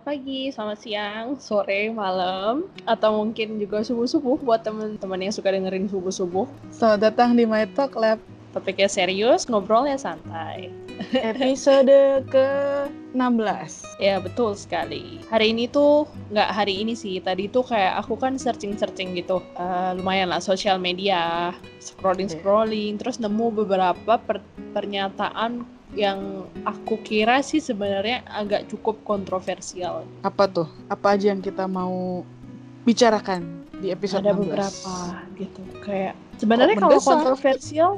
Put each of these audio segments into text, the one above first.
selamat pagi, selamat siang, sore, malam, atau mungkin juga subuh-subuh buat teman-teman yang suka dengerin subuh-subuh. Selamat datang di My Talk Lab. Topiknya serius, ngobrolnya santai. Episode ke-16. Ya, betul sekali. Hari ini tuh, nggak hari ini sih, tadi tuh kayak aku kan searching-searching gitu. Uh, lumayan lah, sosial media, scrolling-scrolling, terus nemu beberapa per pernyataan yang aku kira sih sebenarnya agak cukup kontroversial. Apa tuh? Apa aja yang kita mau bicarakan di episode Ada 16? beberapa gitu. Kayak sebenarnya kalau kontroversial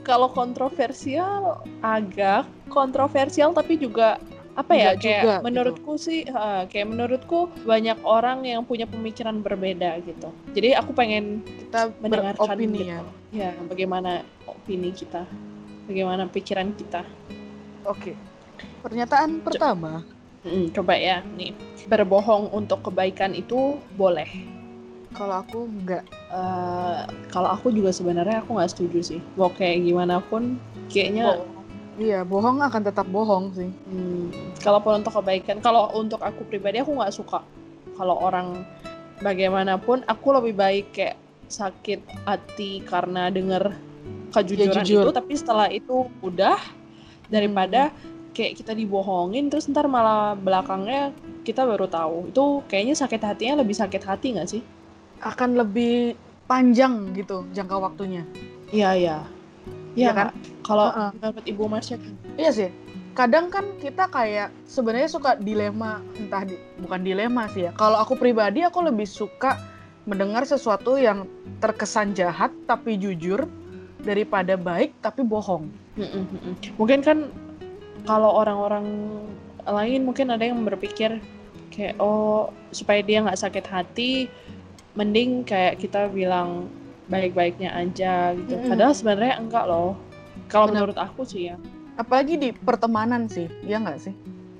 kalau kontroversial agak kontroversial tapi juga apa ya Enggak kayak juga, menurutku sih uh, kayak menurutku banyak orang yang punya pemikiran berbeda gitu. Jadi aku pengen kita mendengarkan beropini gitu. ya. Ya, bagaimana opini kita? Bagaimana pikiran kita? Oke. Pernyataan pertama. Hmm, coba ya, nih. Berbohong untuk kebaikan itu boleh. Kalau aku enggak. Uh, kalau aku juga sebenarnya aku nggak setuju sih. Mau kayak gimana pun, kayaknya. Bo iya, bohong akan tetap bohong sih. Hmm, kalaupun untuk kebaikan, kalau untuk aku pribadi aku nggak suka. Kalau orang bagaimanapun, aku lebih baik kayak sakit hati karena denger kejujuran ya, jujur. itu, tapi setelah itu udah daripada hmm. kayak kita dibohongin terus ntar malah belakangnya kita baru tahu. Itu kayaknya sakit hatinya lebih sakit hati nggak sih? Akan lebih panjang gitu jangka waktunya. Iya iya. Iya ya, kan? Kalau uh -uh. ibu Marsha kan iya sih. Kadang kan kita kayak sebenarnya suka dilema entah di, bukan dilema sih ya. Kalau aku pribadi aku lebih suka mendengar sesuatu yang terkesan jahat tapi jujur daripada baik tapi bohong. Mungkin kan kalau orang-orang lain mungkin ada yang berpikir kayak oh supaya dia nggak sakit hati, mending kayak kita bilang baik-baiknya aja gitu. Padahal sebenarnya enggak loh. Kalau menurut aku sih ya. Apalagi di pertemanan sih, ya nggak sih?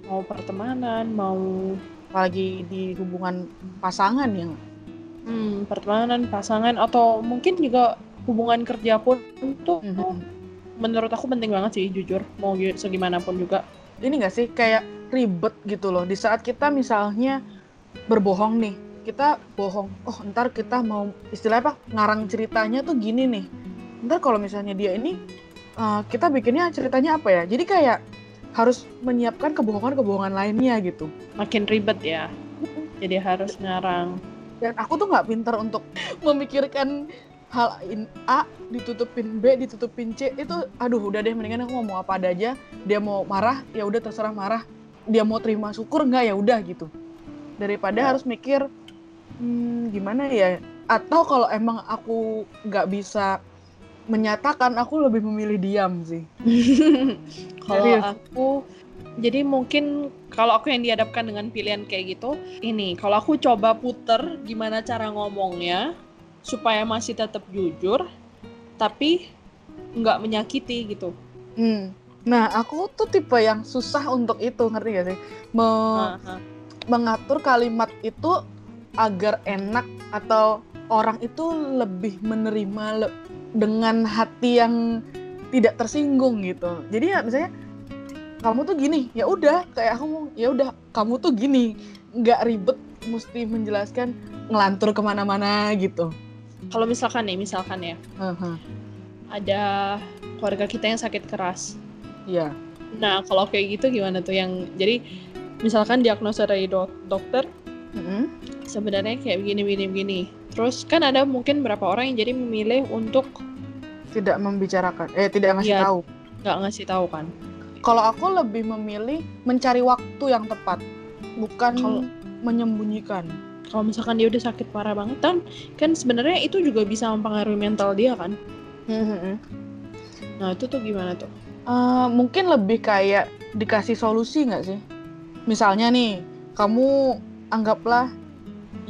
Mau pertemanan, mau apalagi di hubungan pasangan yang hmm, pertemanan pasangan atau mungkin juga hubungan kerja pun tuh mm -hmm. menurut aku penting banget sih jujur. Mau segimanapun juga. Ini gak sih? Kayak ribet gitu loh. Di saat kita misalnya berbohong nih kita bohong oh ntar kita mau istilahnya apa? Ngarang ceritanya tuh gini nih. Ntar kalau misalnya dia ini uh, kita bikinnya ceritanya apa ya? Jadi kayak harus menyiapkan kebohongan-kebohongan lainnya gitu. Makin ribet ya. Jadi harus ngarang. Dan aku tuh nggak pintar untuk memikirkan hal in A ditutupin B ditutupin C itu aduh udah deh mendingan aku ngomong apa ada aja. Dia mau marah ya udah terserah marah. Dia mau terima syukur nggak ya udah gitu. Daripada ya. harus mikir hmm, gimana ya? Atau kalau emang aku nggak bisa menyatakan aku lebih memilih diam sih. Kalau aku jadi mungkin kalau aku yang dihadapkan dengan pilihan kayak gitu ini kalau aku coba puter gimana cara ngomongnya supaya masih tetap jujur tapi nggak menyakiti gitu. Hmm. Nah aku tuh tipe yang susah untuk itu ngerti gak sih? Me uh-huh. Mengatur kalimat itu agar enak atau orang itu lebih menerima le- dengan hati yang tidak tersinggung gitu. Jadi ya misalnya kamu tuh gini, ya udah kayak aku mau ya udah kamu tuh gini, nggak ribet mesti menjelaskan ngelantur ke mana-mana gitu kalau misalkan nih misalkan ya uh-huh. ada keluarga kita yang sakit keras iya yeah. nah kalau kayak gitu gimana tuh yang jadi misalkan diagnosa dari dok dokter uh-huh. sebenarnya kayak begini begini begini terus kan ada mungkin berapa orang yang jadi memilih untuk tidak membicarakan eh tidak ngasih ya, tahu nggak ngasih tahu kan kalau aku lebih memilih mencari waktu yang tepat bukan kalo, menyembunyikan kalau misalkan dia udah sakit parah banget kan kan sebenarnya itu juga bisa mempengaruhi mental dia kan? Mm-hmm. nah itu tuh gimana tuh? Uh, mungkin lebih kayak dikasih solusi nggak sih? Misalnya nih kamu anggaplah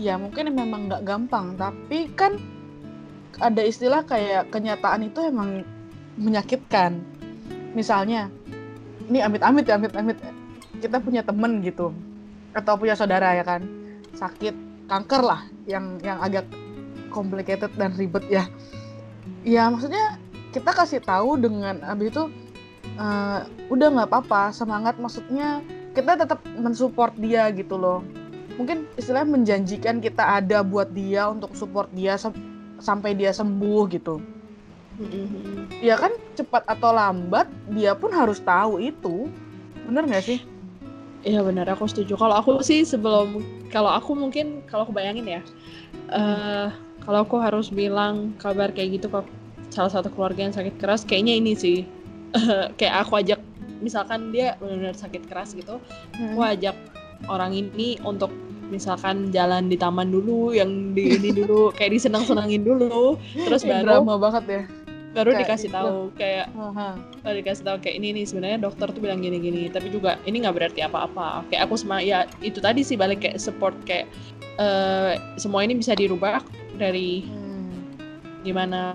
ya mungkin memang nggak gampang tapi kan ada istilah kayak kenyataan itu emang menyakitkan. Misalnya ini amit-amit ya amit-amit kita punya temen gitu. Atau punya saudara ya kan? Sakit kanker lah yang yang agak complicated dan ribet ya. Ya maksudnya kita kasih tahu dengan abis itu uh, udah nggak apa-apa semangat maksudnya kita tetap mensupport dia gitu loh. Mungkin istilahnya menjanjikan kita ada buat dia untuk support dia sampai dia sembuh gitu. Mm-mm. ya kan cepat atau lambat dia pun harus tahu itu. Bener nggak sih Iya benar, aku setuju. Kalau aku sih sebelum, kalau aku mungkin kalau aku bayangin ya, eh kalau aku harus bilang kabar kayak gitu ke salah satu keluarga yang sakit keras, kayaknya ini sih, kayak aku ajak, misalkan dia benar-benar sakit keras gitu, aku ajak orang ini untuk misalkan jalan di taman dulu, yang di ini dulu, kayak disenang-senangin dulu, terus baru drama banget ya baru kayak dikasih gitu. tahu kayak Aha. Kalau dikasih tahu kayak ini nih sebenarnya dokter tuh bilang gini-gini tapi juga ini nggak berarti apa-apa kayak aku sama ya itu tadi sih balik kayak support kayak eh, semua ini bisa dirubah dari Hmm. gimana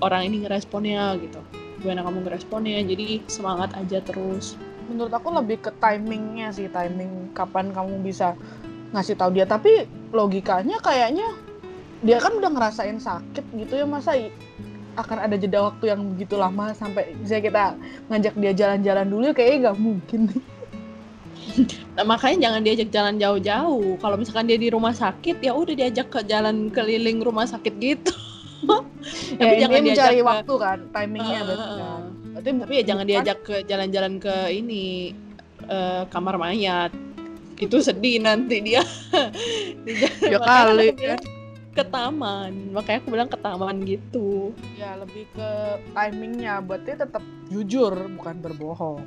orang ini ngeresponnya gitu gimana kamu ngeresponnya jadi semangat aja terus menurut aku lebih ke timingnya sih timing kapan kamu bisa ngasih tahu dia tapi logikanya kayaknya dia kan udah ngerasain sakit gitu ya masa akan ada jeda waktu yang begitu lama sampai bisa kita ngajak dia jalan-jalan dulu ya kayaknya nggak mungkin. Nah, makanya jangan diajak jalan jauh-jauh. Kalau misalkan dia di rumah sakit ya udah diajak ke jalan keliling rumah sakit gitu. Ya Tapi jangan diajak mencari ke- waktu kan timingnya Heeh, berarti kan. Tapi ya jangan diajak ke jalan-jalan ke ini eh, kamar mayat. Itu sedih nanti dia. Di- Ya kali, bilang ke taman makanya aku bilang ke taman gitu ya lebih ke timingnya berarti tetap jujur bukan berbohong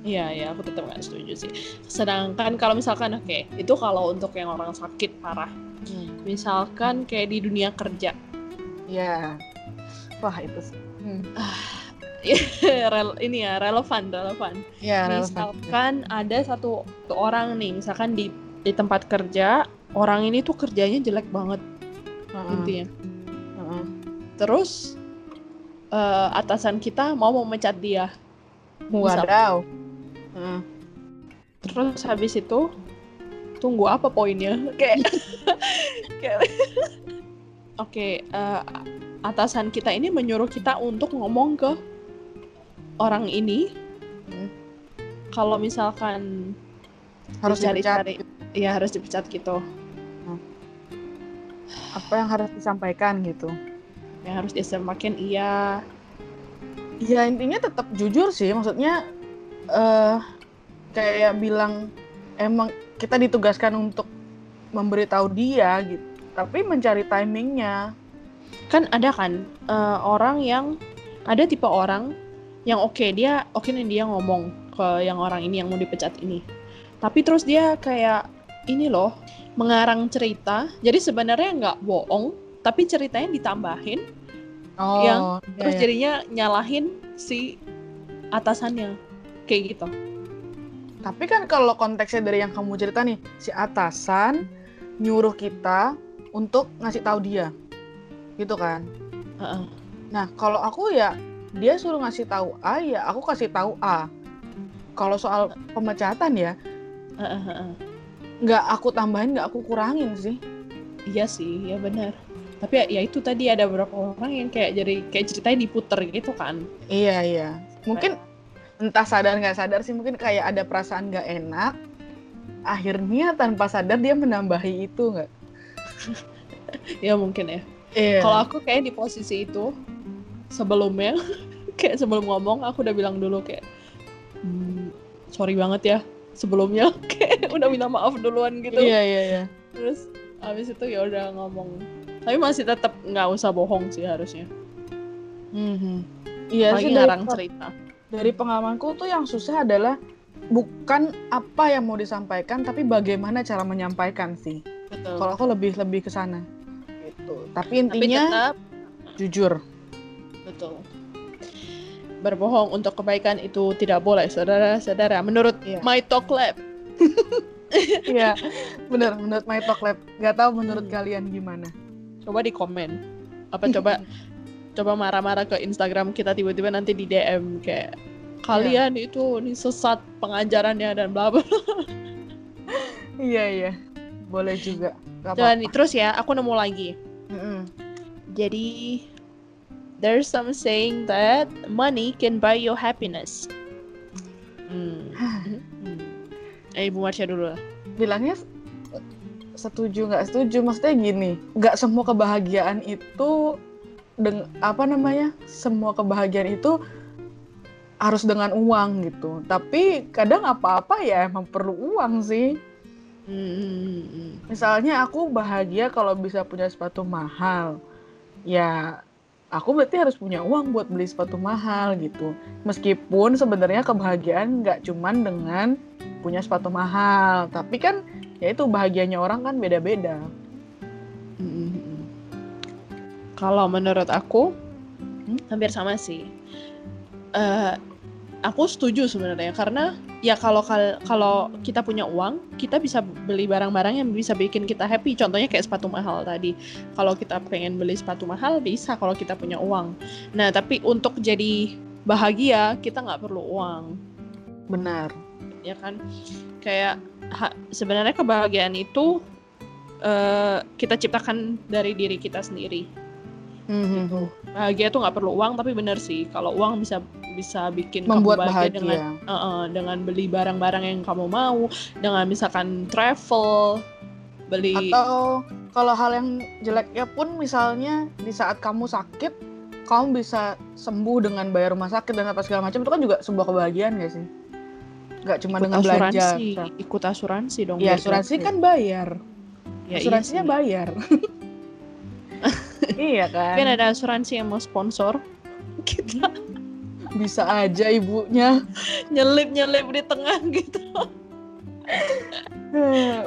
Iya, ya aku tetap nggak setuju sih. Sedangkan kalau misalkan, oke, itu kalau untuk yang orang sakit parah. Misalkan kayak di dunia kerja, ya wah itu sih. Hmm. Rel, ini ya relevan, relevan. ya relevan. misalkan ada satu, satu orang nih, misalkan di di tempat kerja, orang ini tuh kerjanya jelek banget Heeh, intinya. heeh. Terus eh, atasan kita mau memecat dia. Wadaw. Heeh. Terus habis itu tunggu apa poinnya? Kayak kayak Oke, eh, atasan kita ini menyuruh kita untuk ngomong ke orang ini Hmm. kalau misalkan harus dicari-cari ya harus dipecat gitu. Apa yang harus disampaikan gitu Yang harus disampaikan iya. ya intinya tetap jujur sih maksudnya eh kayak bilang emang kita ditugaskan untuk memberitahu dia gitu tapi mencari timingnya Kan ada kan eh, orang yang ada tipe orang yang oke dia oke nih dia ngomong ke yang orang ini yang mau dipecat ini. Tapi terus dia kayak ini loh mengarang cerita. Jadi sebenarnya nggak bohong, tapi ceritanya ditambahin oh Yang iya, terus iya. jadinya nyalahin si atasannya kayak gitu. tapi kan kalau konteksnya dari yang kamu cerita nih si atasan nyuruh kita untuk ngasih tahu dia gitu kan Heeh. Nah, kalau aku ya dia suruh ngasih tahu A, ya aku kasih tahu A. Kalau soal pemecatan ya, Heeh, heeh. Nggak aku tambahin, nggak aku kurangin sih. Iya sih, ya benar. Tapi ya, ya itu tadi ada beberapa orang yang kayak jadi kayak ceritanya diputer gitu kan. Iya, iya. Mungkin entah sadar nggak sadar sih, mungkin kayak ada perasaan nggak enak. Akhirnya tanpa sadar dia menambahi itu nggak? Ya mungkin ya. Iya. Kalau aku kayak di posisi itu sebelumnya kayak sebelum ngomong aku udah bilang dulu kayak "Hmm, sorry banget ya sebelumnya kayak udah minta maaf duluan gitu. Iya, iya, iya. Terus habis itu ya udah ngomong. Tapi masih tetap nggak usah bohong sih harusnya. Mhm. Iya Apalagi sih dari, ngarang cerita. dari pengalamanku tuh yang susah adalah bukan apa yang mau disampaikan, tapi bagaimana cara menyampaikan sih. Betul. Kalau aku lebih lebih ke sana. Gitu. Tapi Tapi intinya tetap jujur. betul. Berbohong untuk kebaikan itu tidak boleh, saudara-saudara. Menurut Iya. My Talk Lab. Iya, bener menurut My Talk Lab. Gak tahu menurut Hmm. kalian gimana. Coba di komen. Apa coba coba marah-marah ke Instagram kita tiba-tiba nanti di DM kayak kalian itu nih sesat pengajarannya dan bla bla. Iya iya, boleh juga. Gak Dan terus ya, aku nemu lagi. Mm-mm. Jadi there's some saying that money can buy you happiness. Hmm. Hmm. Eh, Ibu Marsha dulu lah. bilangnya setuju nggak setuju maksudnya gini nggak semua kebahagiaan itu deng apa namanya semua kebahagiaan itu harus dengan uang gitu tapi kadang apa-apa ya emang perlu uang sih hmm. misalnya aku bahagia kalau bisa punya sepatu mahal ya aku berarti harus punya uang buat beli sepatu mahal gitu meskipun sebenarnya kebahagiaan nggak cuman dengan punya sepatu mahal tapi kan ya itu bahagianya orang kan beda-beda Hmm. Kalau menurut aku Hmm? hampir sama sih. Eh, aku setuju sebenarnya karena ya kalau kal- kalau kita punya uang, kita bisa beli barang-barang yang bisa bikin kita happy. Contohnya kayak sepatu mahal tadi. Kalau kita pengen beli sepatu mahal bisa kalau kita punya uang. Nah, tapi untuk jadi bahagia kita nggak perlu uang. benar ya kan kayak ha- sebenarnya kebahagiaan itu eh, kita ciptakan dari diri kita sendiri Mhm. bahagia tuh nggak perlu uang tapi bener sih kalau uang bisa bisa bikin membuat kamu bahagia, bahagia. dengan eh, eh, dengan beli barang-barang yang kamu mau dengan misalkan travel beli atau kalau hal yang jeleknya pun misalnya di saat kamu sakit kamu bisa sembuh dengan bayar rumah sakit dan apa segala macam itu kan juga sebuah kebahagiaan gak sih? Nggak cuma ikut dengan belanja asuransi bisa. ikut asuransi dong ya asuransi kan bayar. Ya, iya asuransinya sih. bayar. Iya kan? Mungkin ada asuransi yang mau sponsor kita bisa aja ibunya nyelip nyelip di tengah gitu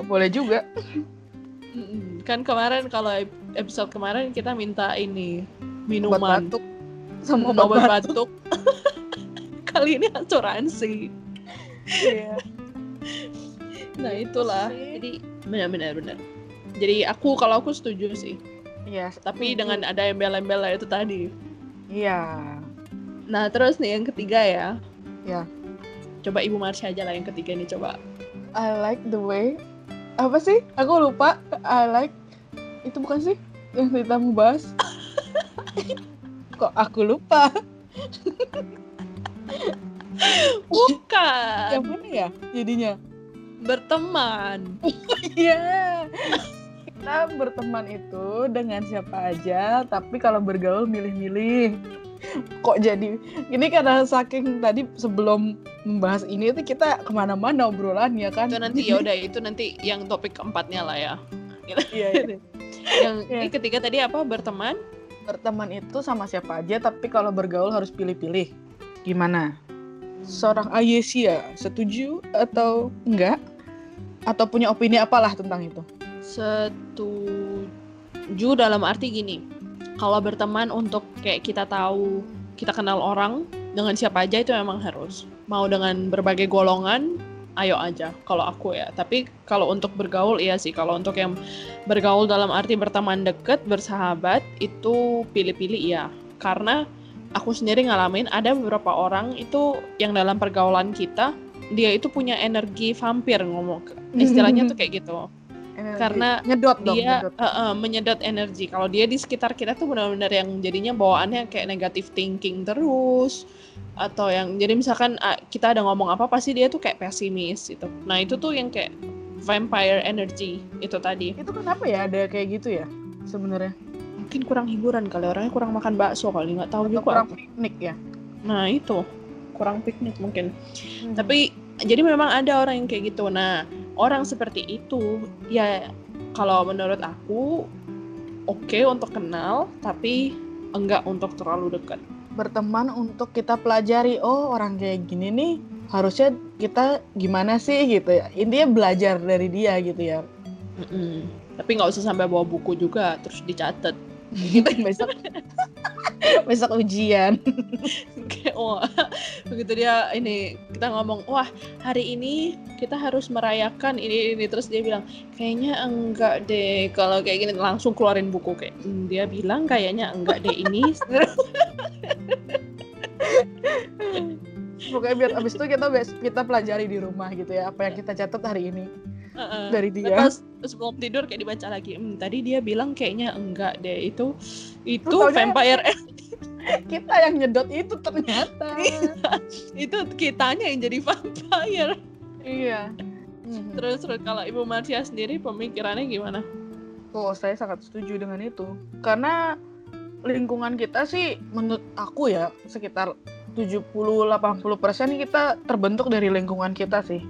boleh juga. Kan kemarin kalau ep- episode kemarin kita minta ini obat minuman batuk sama obat, obat batuk, batuk. Kali ini asuransi. Iya. Nah itulah. Jadi benar-benar benar. Jadi aku kalau aku setuju sih. Iya, Tapi setuju. dengan ada embel-embel itu tadi. iya Nah terus nih yang ketiga ya. Ya. Coba Ibu Marsha aja lah yang ketiga nih coba. I like the way apa sih? Aku lupa. I like itu bukan sih yang kita mau bahas? Kok aku lupa? Bukan. Yang mana ya jadinya? Berteman. Iya. Kita berteman itu dengan siapa aja, tapi kalau bergaul milih-milih. Kok jadi ini karena saking tadi sebelum membahas ini itu kita ke mana-mana obrolannya kan? Itu nanti ya udah itu nanti yang topik keempatnya lah ya. Iya, iya. Yang Iya. ini ketiga tadi apa? Berteman. berteman itu sama siapa aja tapi kalau bergaul harus pilih-pilih gimana seorang Ayesia setuju atau enggak atau punya opini apalah tentang itu setuju dalam arti gini kalau berteman untuk kayak kita tahu kita kenal orang dengan siapa aja itu memang harus. Mau dengan berbagai golongan ayo aja kalau aku ya. Tapi kalau untuk bergaul iya sih. Kalau untuk yang bergaul dalam arti berteman deket bersahabat itu pilih-pilih iya. Karena aku sendiri ngalamin ada beberapa orang itu yang dalam pergaulan kita dia itu punya energi vampir ngomong istilahnya tuh kayak gitu Energi. Karena nyedot dong dia nyedot. eh, eh, menyedot energi. Kalau dia di sekitar kita tuh benar-benar yang jadinya bawaannya kayak negatif thinking terus atau yang jadi misalkan ah, kita ada ngomong apa pasti dia tuh kayak pesimis gitu. Nah, itu tuh yang kayak vampire energy itu tadi. itu kenapa ya ada kayak gitu ya sebenarnya Mungkin kurang hiburan kali orangnya kurang makan bakso kali nggak tahu atau juga. kurang aku. piknik ya Nah, itu kurang piknik mungkin. Hmm. Tapi jadi memang ada orang yang kayak gitu. Nah, orang seperti itu ya kalau menurut aku oke untuk kenal tapi enggak untuk terlalu dekat. berteman untuk kita pelajari oh orang kayak gini nih harusnya kita gimana sih gitu ya intinya belajar dari dia gitu ya Mm-mm. Tapi nggak usah sampai bawa buku juga terus dicatat. gitu besok besok ujian Kayak wah begitu dia ini kita ngomong wah hari ini kita harus merayakan ini ini terus dia bilang kayaknya enggak deh kalau kayak gini langsung keluarin buku kayak "Hmm, dia bilang kayaknya enggak deh ini pokoknya biar abis itu kita kita pelajari di rumah gitu ya apa yang kita catat hari ini Heeh. dari dia Pas sebelum tidur kayak dibaca lagi. Hmm, tadi dia bilang kayaknya enggak deh itu itu Terus vampire kita yang nyedot itu ternyata itu kitanya yang jadi vampire. iya. Terus, terus kalau Ibu Marsha sendiri pemikirannya gimana? Oh, saya sangat setuju dengan itu. Karena lingkungan kita sih menurut aku ya sekitar 70-80% kita terbentuk dari lingkungan kita sih.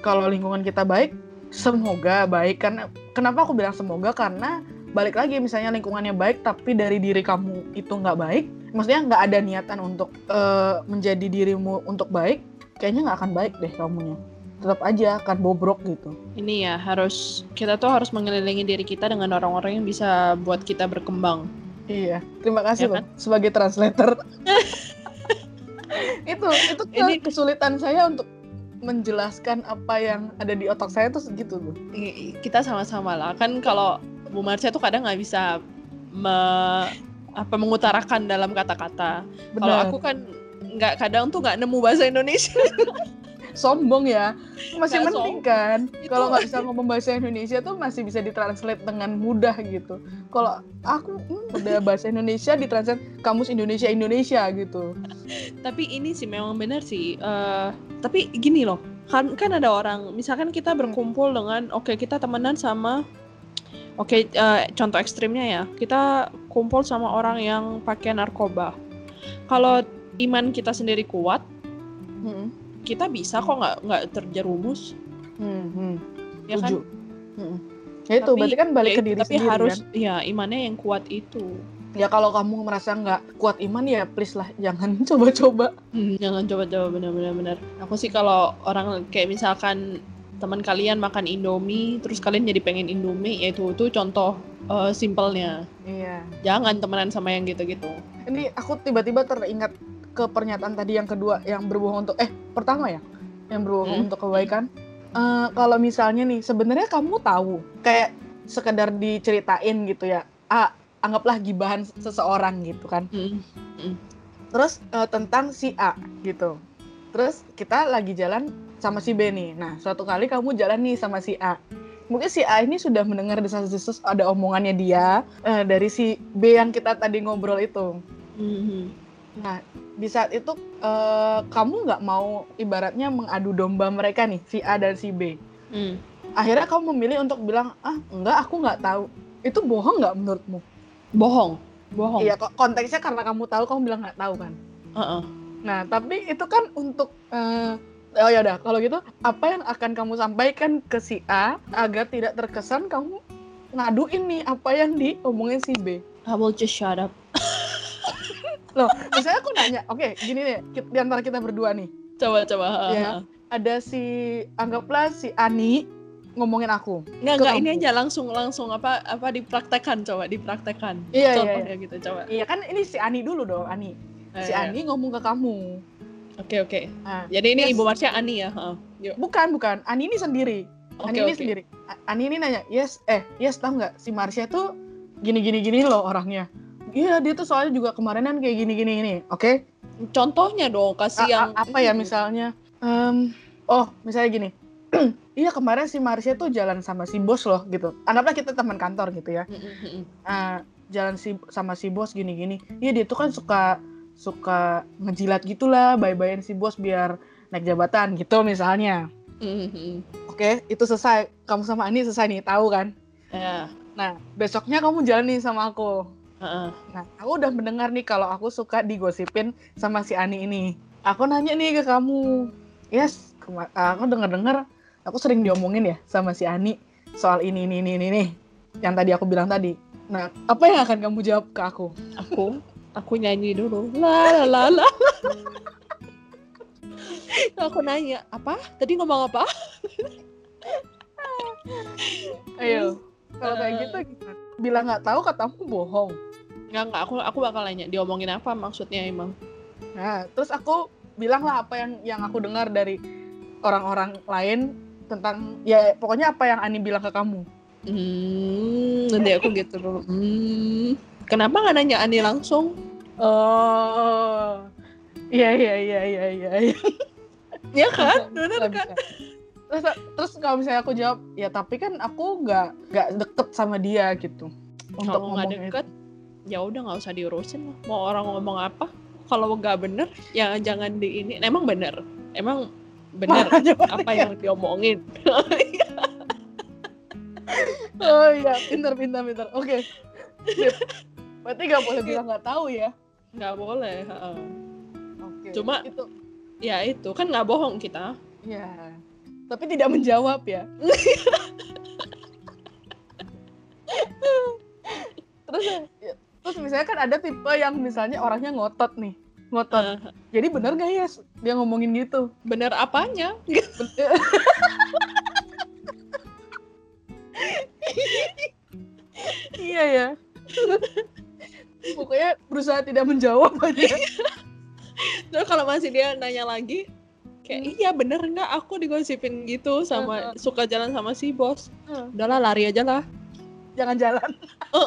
Kalau lingkungan kita baik, semoga baik. Karena kenapa aku bilang semoga? Karena balik lagi misalnya lingkungannya baik tapi dari diri kamu itu nggak baik, maksudnya nggak ada niatan untuk eh, menjadi dirimu untuk baik, kayaknya nggak akan baik deh kamunya. Tetap aja akan bobrok gitu. Ini ya harus kita tuh harus mengelilingi diri kita dengan orang-orang yang bisa buat kita berkembang. Iya, terima kasih Ya loh sebagai translator. itu itu ke- Ini- kesulitan saya untuk menjelaskan apa yang ada di otak saya tuh segitu tuh. I- Kita sama-sama lah kan kalau Bu Marsha tuh kadang nggak bisa me- apa mengutarakan dalam kata-kata. Kalau aku kan nggak kadang tuh nggak nemu bahasa Indonesia. sombong ya, masih Nggak mending sombong. kan. Kalau nggak bisa ngomong bahasa Indonesia tuh masih bisa ditranslate dengan mudah gitu. Kalau aku hmm, udah bahasa Indonesia ditranslate kamus Indonesia Indonesia gitu. tapi ini sih memang benar sih. Eh, tapi gini loh, kan kan ada orang, misalkan kita berkumpul dengan, oke kita temenan sama, oke eh, contoh ekstrimnya ya, kita kumpul sama orang yang pakai narkoba. Kalau iman kita sendiri kuat, Hmm. kita bisa kok nggak nggak terjerumus, Hmm, hmm. ya kan? Setuju. Hmm. Ya itu Tapi- berarti kan balik Ya ke diri tapi sendiri harus kan. ya imannya yang kuat itu. Ya kalau kamu merasa nggak kuat iman ya please lah jangan coba-coba. Hmm, jangan coba-coba benar-benar benar. Aku sih kalau orang kayak misalkan teman kalian makan Indomie, terus kalian jadi pengen Indomie, ya itu contoh eh, simpelnya. Iya. Jangan temenan sama yang gitu-gitu. Ini aku tiba-tiba teringat ke pernyataan tadi yang kedua yang berbohong untuk eh pertama ya yang berbohong Hmm. untuk kebaikan. Eh, kalau misalnya nih sebenarnya kamu tahu kayak sekedar diceritain gitu ya. Ah, anggaplah gibahan seseorang gitu kan. Hmm. Terus eh, tentang si A gitu. Terus kita lagi jalan sama si B nih. Nah, suatu kali kamu jalan nih sama si A. Mungkin si A ini sudah mendengar desas-desus ada omongannya dia eh, dari si B yang kita tadi ngobrol itu. Hmm. Nah, di saat itu eh, kamu nggak mau ibaratnya mengadu domba mereka nih, si A dan si B. Hmm. Akhirnya kamu memilih untuk bilang, ah enggak, aku nggak tahu. Itu bohong nggak menurutmu? Bohong, bohong. Iya, kok konteksnya karena kamu tahu, kamu bilang nggak tahu kan? Heeh. Nah, tapi itu kan untuk eh, oh ya udah, kalau gitu apa yang akan kamu sampaikan ke si A agar tidak terkesan kamu ngaduin nih apa yang diomongin si B. I will just shut up. Loh, misalnya aku nanya, oke, gini deh, ki- di antara kita berdua nih, Coba coba. Ya. ada si anggaplah si Ani ngomongin aku. Nggak Ke nggak ini aja langsung langsung apa apa dipraktekkan coba dipraktekkan. Iya, iya, Contohnya gitu coba. Iya kan ini si Ani dulu dong, Ani. Si Eh, Ani ngomong ke kamu. Oke oke. Nah, Jadi ini Yes. Ibu Marsha Ani ya. Yuk. bukan, bukan. Ani ini sendiri. Oke Ani ini sendiri. Ani ini nanya, yes, eh, yes, tahu nggak si Marsha tuh gini gini gini loh orangnya. Iya, dia tuh soalnya juga kemarinan kayak gini gini ini. Oke. Contohnya dong kasih a- yang apa ya misalnya? Em, oh, misalnya gini. iya kemarin si Marsha tuh jalan sama si bos loh gitu. Anggaplah kita teman kantor gitu ya. Ah, jalan si sama si bos gini gini. Iya dia tuh kan suka suka ngejilat gitulah, bye-byein si bos biar naik jabatan gitu misalnya. Mm, mm, mm. Oke, itu selesai. Kamu sama Ani selesai nih, tahu kan? Ya. Nah, besoknya kamu jalan nih sama aku. Heeh. Nah, aku udah mendengar nih kalau aku suka digosipin sama si Ani ini. Aku nanya nih ke kamu. Yes, aku denger-dengar aku sering diomongin ya sama si Ani soal ini ini ini ini nih. Yang tadi aku bilang tadi. Nah, apa yang akan kamu jawab ke aku? Aku aku nyanyi dulu. La la la la. aku nanya, apa? Tadi ngomong apa? Ayo. Kalau kayak Eh. gitu gimana? Bilang nggak tahu katamu bohong. Enggak, enggak. Aku aku bakal nanya diomongin apa maksudnya emang. Nah, terus aku bilang lah apa yang yang aku dengar dari orang-orang lain tentang ya pokoknya apa yang Ani bilang ke kamu. Hmm, nanti aku gitu dulu. Hmm. Kenapa nggak nanya Ani langsung? Oh. Iya iya iya iya iya. iya. Ya kan? Bener kan? Terus terus kalau misalnya aku jawab, ya tapi kan aku nggak nggak deket sama dia gitu. Untuk Kalau nggak deket, ya udah nggak usah diurusin lah. Mau orang ngomong apa? Kalau nggak bener, ya jangan di ini. Emang bener. Emang benar Malah jawabannya apa yang diomongin. Oh iya, pintar pintar pintar. Oke. Sip. Berarti nggak boleh bilang nggak tahu ya. nggak boleh. heeh. Oke. Cuma- itu Ya itu kan nggak bohong kita. ya. Tapi tidak menjawab ya. terus ya, terus misalnya kan ada tipe yang misalnya orangnya ngotot nih. Ngotot. Eh, Jadi bener gak ya dia ngomongin gitu? bener apanya? iya ya. Pokoknya berusaha tidak menjawab aja. Terus kalau masih dia nanya lagi, kayak Hmm. iya bener nggak aku digosipin gitu sama suka jalan sama si bos. Hmm. Udahlah lari aja lah. jangan jalan.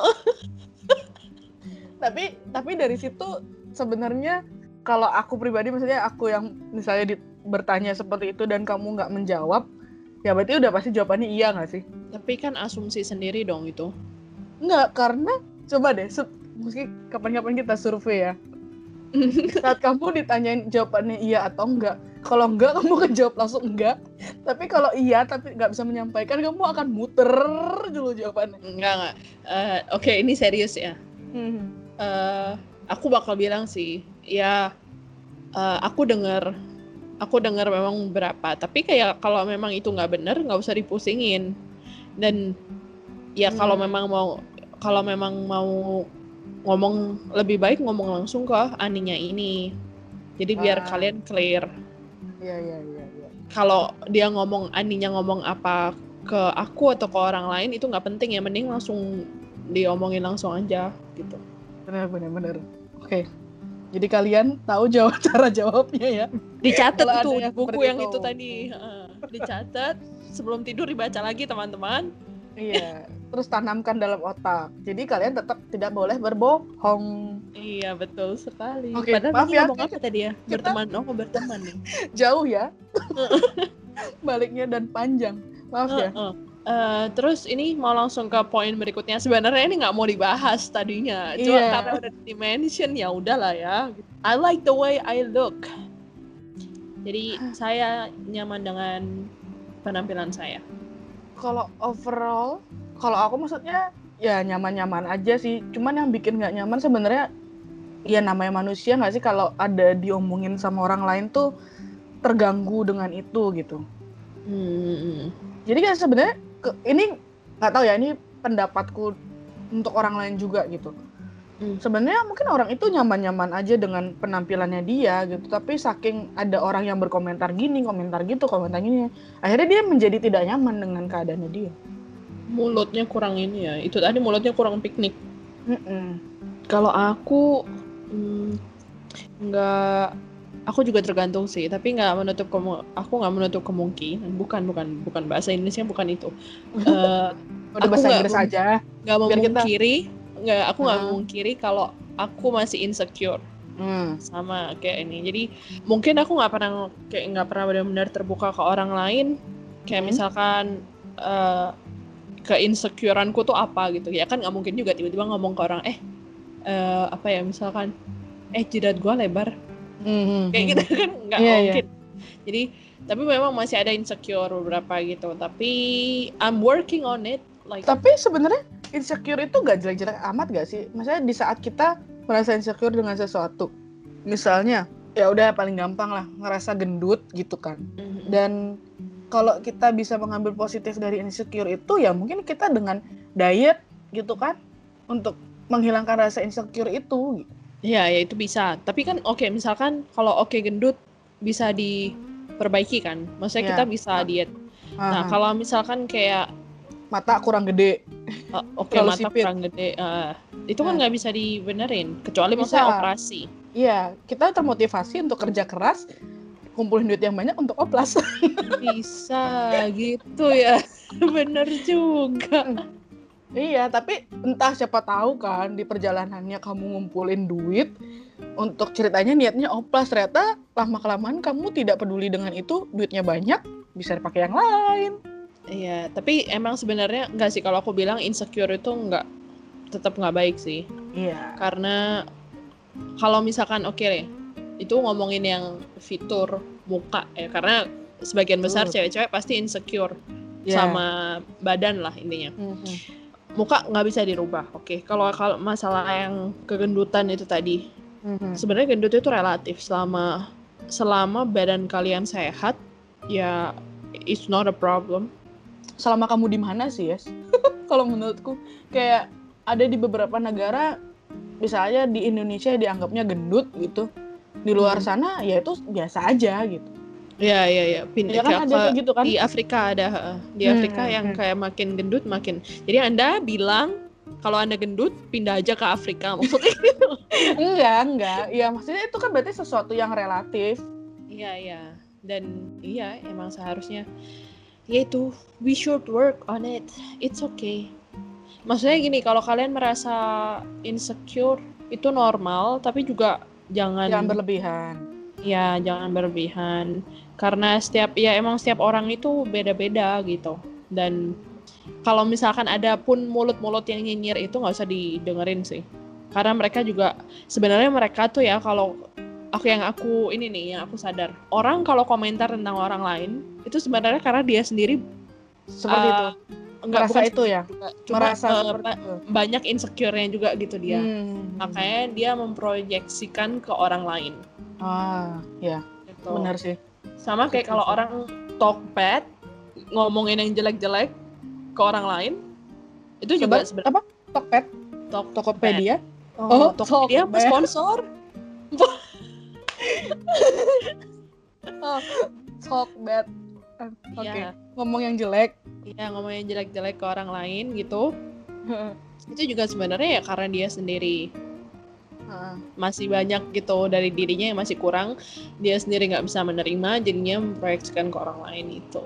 tapi tapi dari situ sebenarnya kalau aku pribadi maksudnya aku yang misalnya di- bertanya seperti itu dan kamu nggak menjawab, ya berarti udah pasti jawabannya iya nggak sih? Tapi kan asumsi sendiri dong itu. Nggak, karena coba deh, se- mungkin kapan-kapan kita survei ya. Saat kamu ditanyain jawabannya iya atau enggak, kalau enggak kamu kejawab langsung enggak. Tapi kalau iya tapi nggak bisa menyampaikan, kamu akan muter dulu jawabannya. Enggak enggak. Eh, Oke ini serius ya. Hmm. Eh, aku bakal bilang sih, ya eh, aku dengar, aku dengar memang berapa. Tapi kayak kalau memang itu nggak bener, nggak usah dipusingin. Dan ya kalau Hmm. memang mau, kalau memang mau ngomong lebih baik ngomong langsung ke aninya ini. Jadi biar Ah. kalian clear. Iya iya iya. iya. Kalau dia ngomong aninya ngomong apa ke aku atau ke orang lain itu nggak penting ya, mending langsung diomongin langsung aja gitu. Benar benar benar. Oke. Jadi kalian tahu jawab cara jawabnya ya. dicatat yang buku yang itu. itu tadi Heeh. dicatat sebelum tidur dibaca lagi teman-teman Iya. Terus tanamkan dalam otak. Jadi kalian tetap tidak boleh berbohong. iya betul sekali Oke, padahal maaf ya, ngomong apa tadi ya kita- berteman oh berteman nih Jauh ya. Baliknya dan panjang. Maaf ya. Heeh. Eh, terus ini mau langsung ke poin berikutnya sebenarnya ini nggak mau dibahas tadinya cuma Iya. karena udah di mention ya udahlah ya I like the way I look jadi saya nyaman dengan penampilan saya Kalau overall, kalau aku maksudnya ya nyaman-nyaman aja sih. Cuman yang bikin nggak nyaman sebenarnya ya namanya manusia nggak sih kalau ada diomongin sama orang lain tuh terganggu dengan itu gitu. Hmm. Jadi kan sebenarnya ini nggak tahu ya ini pendapatku untuk orang lain juga gitu. Hmm. Sebenarnya mungkin orang itu nyaman-nyaman aja dengan penampilannya dia gitu, tapi saking ada orang yang berkomentar gini, komentar gitu, komentar gini, akhirnya dia menjadi tidak nyaman dengan keadaannya dia. mulutnya kurang ini ya itu tadi mulutnya kurang piknik Mm-mm. Kalau aku hmm, nggak, aku juga tergantung sih. Tapi nggak menutup kemu, aku nggak menutup kemungkinan. Bukan, bukan, bukan bahasa Indonesia bukan itu. Eh, Udah bahasa Inggris aja. Nggak Biar kita- nggak, aku nggak Hmm. memungkiri kalau aku masih insecure Hmm. sama kayak ini. Jadi mungkin aku nggak pernah kayak nggak pernah benar-benar terbuka ke orang lain. Kayak Hmm. misalkan eh ke insecureanku tuh apa gitu. Ya kan nggak mungkin juga tiba-tiba ngomong ke orang, eh eh, apa ya misalkan, eh jidat gua lebar. Hmm. Kayak gitu kan nggak Iya, iya. mungkin. Jadi tapi memang masih ada insecure beberapa gitu. Tapi I'm working on it. Like Tapi sebenarnya insecure itu gak jelek-jelek amat gak sih? Maksudnya di saat kita merasa insecure dengan sesuatu, misalnya ya udah paling gampang lah ngerasa gendut gitu kan. Mhm. Dan kalau kita bisa mengambil positif dari insecure itu ya mungkin kita dengan diet gitu kan untuk menghilangkan rasa insecure itu. Ya, ya itu bisa. Tapi kan oke, misalkan kalau oke gendut bisa diperbaiki kan. Maksudnya Ya. kita bisa diet. Nah, Ah, kalau misalkan kayak mata kurang gede. uh, oke Terlalu mata sipit. kurang gede, uh, itu kan Nah. nggak bisa dibenerin kecuali Bisa. operasi. Iya, kita termotivasi untuk kerja keras, kumpulin duit yang banyak untuk oplas. Bisa gitu ya. Bener juga. Iya, tapi entah siapa tahu kan di perjalanannya kamu ngumpulin duit untuk ceritanya niatnya oplas ternyata lama kelamaan kamu tidak peduli dengan itu duitnya banyak bisa dipakai yang lain. Iya, tapi emang sebenarnya nggak sih kalau aku bilang insecure itu nggak tetap nggak baik sih. Iya. Karena kalau misalkan oke deh, itu ngomongin yang fitur muka ya karena sebagian besar cewek-cewek pasti insecure Ya. sama badan lah intinya Mhm. muka nggak bisa dirubah oke kalau kalau masalah yang kegendutan itu tadi Mhm. sebenarnya gendut itu relatif selama selama badan kalian sehat ya it's not a problem selama kamu di mana sih yes? Kalau menurutku kayak ada di beberapa negara misalnya di Indonesia dianggapnya gendut gitu. Di luar Hmm. sana ya itu biasa aja gitu. Ya ya ya pindah ya kan ke- ada kayak gitu kan? Di Afrika ada di Hmm, Afrika hmm, yang hmm. kayak makin gendut makin jadi anda bilang kalau anda gendut pindah aja ke Afrika. Maksudnya enggak enggak. Ya maksudnya itu kan berarti sesuatu yang relatif. Iya iya. Dan iya emang seharusnya yaitu we should work on it. It's okay. Maksudnya gini kalau kalian merasa insecure itu normal tapi juga jangan jangan berlebihan. Ya jangan berlebihan. Karena setiap ya emang setiap orang itu beda-beda gitu. Dan kalau misalkan ada pun mulut-mulut yang nyinyir itu nggak usah didengerin sih. Karena mereka juga sebenarnya mereka tuh ya kalau aku yang aku ini nih yang aku sadar. Orang kalau komentar tentang orang lain itu sebenarnya karena dia sendiri seperti eh, itu enggak merasa bukan itu ya? cuma merasa eh, seperti ba- itu. banyak insecure-nya juga gitu dia. Hmm. makanya dia memproyeksikan ke orang lain. Ah ya. Gitu. benar sih. Sama kayak kalau orang talk bad, ngomongin yang jelek-jelek ke orang lain, itu juga coba sebenarnya apa? Tokped talk Tokopedia? Oh, Oh, Tokopedia sponsor? oh Tokped oke. Iya, ngomong yang jelek. Iya ngomongin jelek-jelek ke orang lain gitu. Itu juga sebenarnya ya karena dia sendiri. Masih banyak gitu dari dirinya yang masih kurang, dia sendiri nggak bisa menerima, jadinya memproyeksikan ke orang lain itu.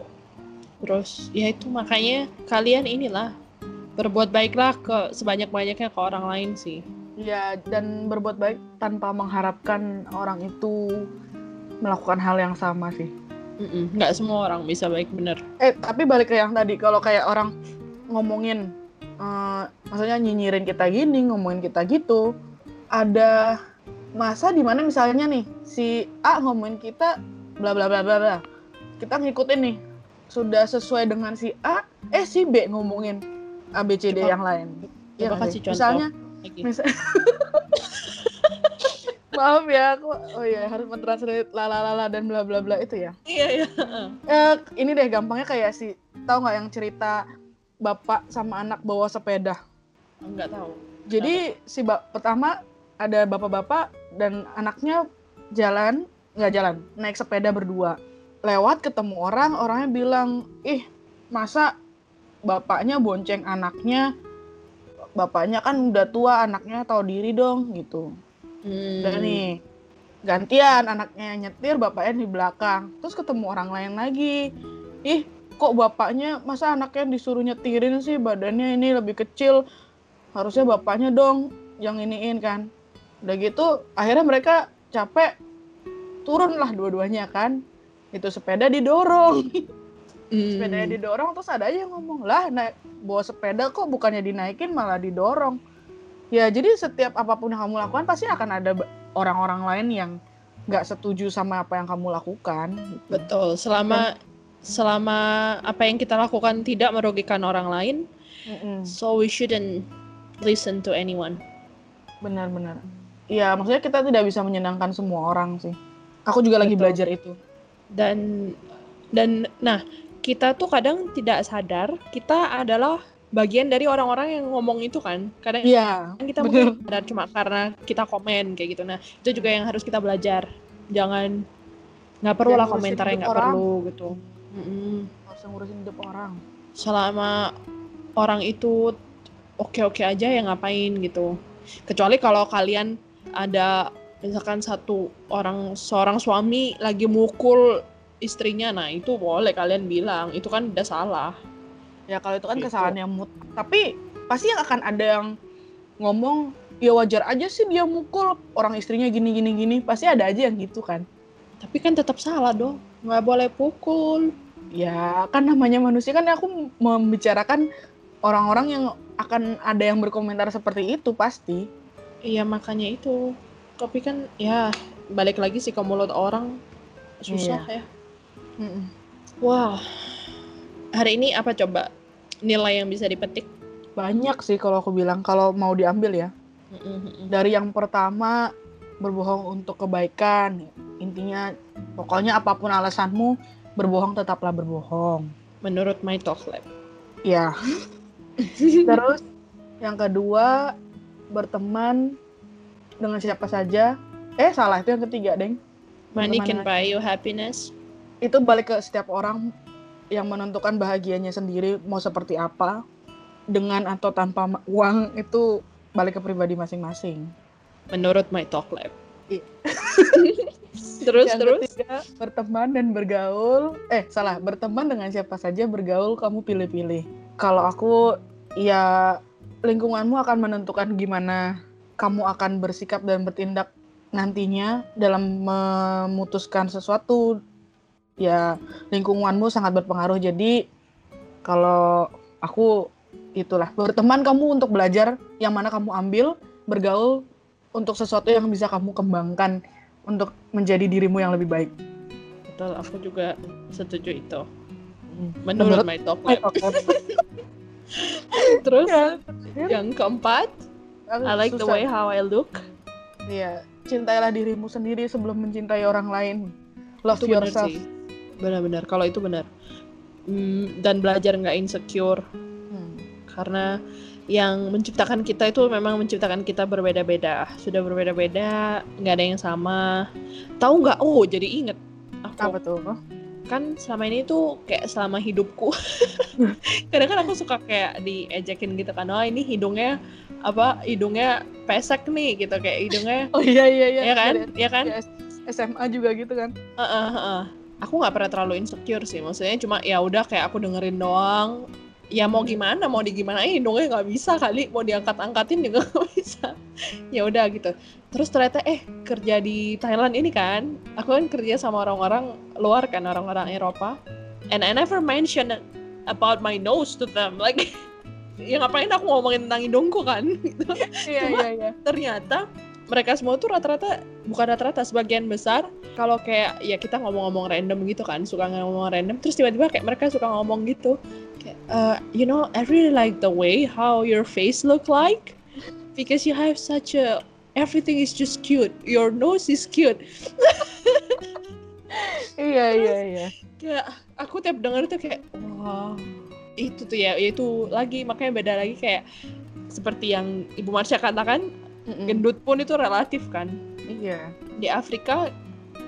Terus ya itu makanya kalian inilah berbuat baiklah ke sebanyak-banyaknya ke orang lain sih. Ya, dan berbuat baik tanpa mengharapkan orang itu melakukan hal yang sama sih. Mm-mm, nggak semua orang bisa baik bener. Eh, tapi balik ke yang tadi, kalau kayak orang ngomongin, eh, maksudnya nyinyirin kita gini, ngomongin kita gitu, ada masa di mana misalnya nih, si A ngomongin kita, bla bla bla bla bla. Kita ngikutin nih, sudah sesuai dengan si A, eh si B ngomongin A, B, C, D Coba- yang lain. Iya Coba nggak kasih contoh. Misalnya, Misal Maaf ya, aku oh ya harus mentranslate lalalala dan bla bla bla itu ya. Iya iya. Eh, ini deh gampangnya kayak si tahu nggak yang cerita bapak sama anak bawa sepeda. Nggak tahu. Jadi si bap pertama ada bapak-bapak dan anaknya jalan nggak jalan naik sepeda berdua. Lewat ketemu orang, orangnya bilang, ih masa bapaknya bonceng anaknya, bapaknya kan udah tua, anaknya tahu diri dong gitu. Hmm. Udah nih gantian anaknya nyetir bapaknya di belakang. Terus ketemu orang lain lagi. Ih kok bapaknya masa anaknya disuruh nyetirin sih? Badannya ini lebih kecil. Harusnya bapaknya dong yang iniin kan. Udah gitu akhirnya mereka capek. Turun lah dua-duanya kan. Itu sepeda didorong Hmm. sepedanya didorong terus ada aja yang ngomong lah naik bawa sepeda kok bukannya dinaikin malah didorong ya jadi setiap apa pun yang kamu lakukan pasti akan ada orang-orang lain yang nggak setuju sama apa yang kamu lakukan gitu. Betul. Selama selama apa yang kita lakukan tidak merugikan orang lain, Mm-mm. so we shouldn't listen to anyone. benar-benar ya maksudnya kita tidak bisa menyenangkan semua orang sih aku juga lagi Betul. belajar itu Dan dan nah kita tuh kadang tidak sadar kita adalah bagian dari orang-orang yang ngomong itu kan. Kadang iya kan kita mungkin sadar cuma karena kita komen kayak gitu. Nah itu juga yang harus kita belajar. Jangan nggak perlu lah Jangan ngurusin komentar yang nggak perlu gitu. Mm-mm. nggak usah ngurusin hidup orang selama orang itu oke-oke aja ya ngapain gitu. Kecuali kalau kalian ada misalkan satu orang seorang suami lagi mukul istrinya, nah itu boleh kalian bilang itu kan udah salah. ya kalau itu kan Gitu. kesalahan yang mut tapi pasti akan ada yang ngomong ya wajar aja sih dia mukul orang istrinya gini gini gini pasti ada aja yang gitu kan Tapi kan tetap salah dong, nggak boleh pukul. ya kan namanya manusia kan aku membicarakan orang-orang yang akan ada yang berkomentar seperti itu pasti Iya makanya itu. Tapi kan ya balik lagi sih ke mulut orang susah ya. Wah, hari ini apa coba nilai yang bisa dipetik? Banyak sih kalau aku bilang kalau mau diambil ya. Mm-mm. Dari yang pertama berbohong untuk kebaikan. Intinya pokoknya apa pun alasanmu berbohong tetaplah berbohong. Menurut my talk lab. Ya. Terus yang kedua berteman dengan siapa saja. Eh salah itu yang ketiga, Deng. Money can buy you happiness. Itu balik ke setiap orang yang menentukan bahagianya sendiri mau seperti apa dengan atau tanpa uang itu balik ke pribadi masing-masing. Menurut my talk lab. Terus yang terus. ketiga berteman dan bergaul eh salah berteman dengan siapa saja bergaul kamu pilih-pilih kalau aku ya lingkunganmu akan menentukan gimana kamu akan bersikap dan bertindak nantinya dalam memutuskan sesuatu ya lingkunganmu sangat berpengaruh jadi kalau aku itulah berteman kamu untuk belajar yang mana kamu ambil bergaul untuk sesuatu yang bisa kamu kembangkan untuk menjadi dirimu yang lebih baik. Betul, aku juga setuju itu. Hmm. Menurut, Menurut my talk lab. Oke. Terus Ya, yang keempat, I like the susah. way how I look. Iya, cintailah dirimu sendiri sebelum mencintai orang lain. Love itu yourself. sih. Benar-benar. Kalau itu benar. Hmm, dan belajar nggak insecure Hmm. karena yang menciptakan kita itu memang menciptakan kita berbeda-beda. Sudah berbeda-beda, nggak ada yang sama. Tahu nggak? Oh, jadi inget. Aku Apa tuh? kan selama ini tuh kayak selama hidupku kadang kan aku suka kayak diejekin gitu kan oh ini hidungnya apa hidungnya pesek nih gitu kayak hidungnya Oh iya iya iya. ya kan Dari- ya kan SMA juga gitu kan. Heeh, heeh. Aku nggak pernah terlalu insecure sih. Maksudnya cuma ya udah kayak aku dengerin doang. Ya mau gimana mau digimanain hidungnya nggak bisa kali. Mau diangkat angkatin juga nggak bisa. Ya udah gitu. Terus ternyata eh kerja di Thailand ini kan aku kan kerja sama orang-orang luar kan orang-orang Eropa. And I never mention about my nose to them. Like ya ngapain aku ngomongin tentang hidungku kan? Gitu. Iya Cuma- iya iya. ternyata mereka semua tuh rata-rata bukan rata-rata sebagian besar kalau kayak ya kita ngomong-ngomong random gitu kan suka ngomong random terus tiba-tiba kayak mereka suka ngomong gitu kayak "Uh, you know I really like the way how your face look like because you have such a everything is just cute your nose is cute Iya iya iya. kayak aku tiap denger tuh kayak wah itu tuh ya itu lagi makanya beda lagi kayak seperti yang Ibu Marsha katakan Mm-mm. gendut pun itu relatif kan Iya. di Afrika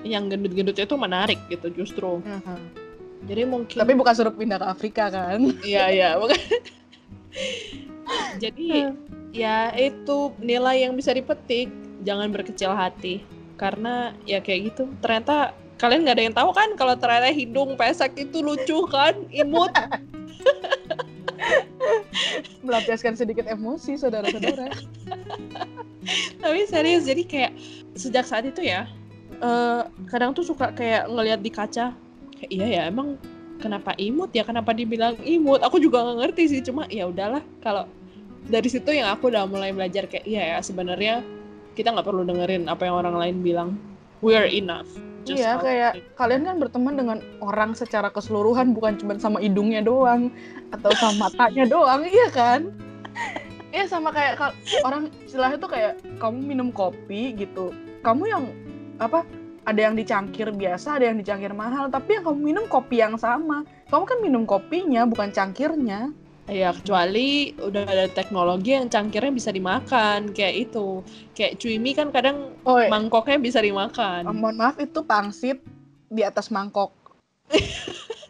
yang gendut-gendutnya itu menarik gitu justru. Aha. Jadi mungkin Tapi bukan suruh pindah ke Afrika kan? iya iya bukan. Jadi ya itu nilai yang bisa dipetik, jangan berkecil hati karena ya kayak gitu. Ternyata kalian nggak ada yang tahu kan kalau ternyata hidung pesek itu lucu kan, imut. Melampiaskan sedikit emosi saudara-saudara. Tapi serius jadi kayak sejak saat itu ya eh, kadang tuh suka kayak ngelihat di kaca kayak iya ya emang kenapa imut ya? Kenapa dibilang imut? Aku juga nggak ngerti sih cuma ya udahlah kalau dari situ yang aku udah mulai belajar kayak iya ya sebenarnya kita nggak perlu dengerin apa yang orang lain bilang we are enough Just Iya kayak kalian kan berteman dengan orang secara keseluruhan bukan cuma sama hidungnya doang atau sama matanya doang iya kan? Iya sama kayak orang istilahnya tuh kayak kamu minum kopi gitu. Kamu yang apa? Ada yang dicangkir biasa, ada yang dicangkir mahal, tapi yang kamu minum kopi yang sama. Kamu kan minum kopinya bukan cangkirnya. Ya kecuali udah ada teknologi yang cangkirnya bisa dimakan kayak itu. Kayak cuimi kan kadang Oh, mangkoknya bisa dimakan. Mohon maaf itu pangsit di atas mangkok.